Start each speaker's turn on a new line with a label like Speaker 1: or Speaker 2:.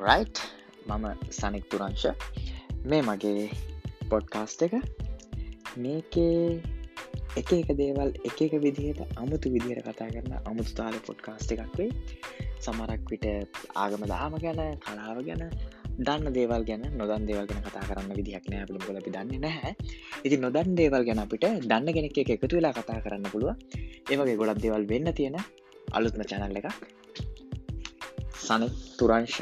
Speaker 1: Right මම සනික් තුරංශ මේ මගේ පොඩ්කාස්ට එක. මේකේ එක එක දේවල් එක එක විදිහට අමුතු විදිහයට කතා කරන්න අමුතු තාල පොඩ්කාස්ට එකක් වේ සමරක් විට ආගම දාම ගැන කලාව ගැන දන්න දේවල් ගැන නොදන් දේවල් ගැන කතා කරන්න විදිහක් නෑ පිළිබල අපි දන්න නැහැ. ඉති නොදන් දේවල් ගැන අපිට දන්න කෙනෙක් එක එකතු වෙලා කතා කරන්න පුළුව ඒවගේ ගොඩක් දේවල් වෙන්න තියෙන අලුත්ම චැනල් එකක්. සනි තුරංශ